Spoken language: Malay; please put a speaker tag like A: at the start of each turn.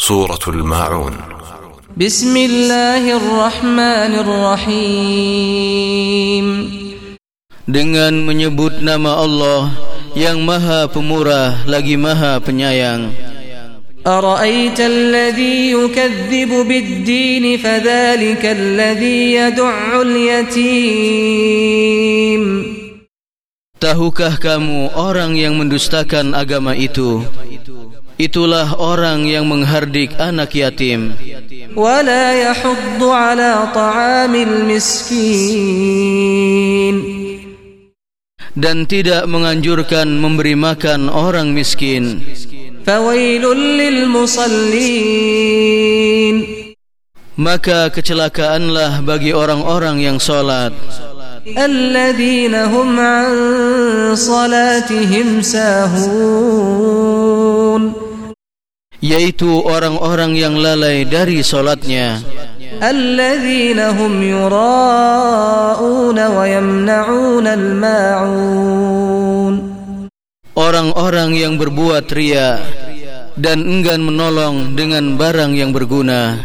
A: سورة الماعون
B: بسم الله الرحمن الرحيم
C: Dengan menyebut nama Allah yang maha pemurah lagi maha penyayang
B: أرأيت الذي يكذب بالدين فذلك الذي يدع اليتيم
C: Tahukah kamu orang yang mendustakan agama itu Itulah orang yang menghardik anak yatim
B: ولا يحض على طعام المسكين
C: dan tidak menganjurkan memberi makan orang miskin
B: فويل للمصلين
C: maka kecelakaanlah bagi orang-orang yang salat
B: الذين هم عن صلاتهم ساهون
C: yaitu orang-orang yang lalai dari solatnya.
B: Alladzinahum yura'un wa yamna'un al-ma'un.
C: Orang-orang yang berbuat ria dan enggan menolong dengan barang yang berguna.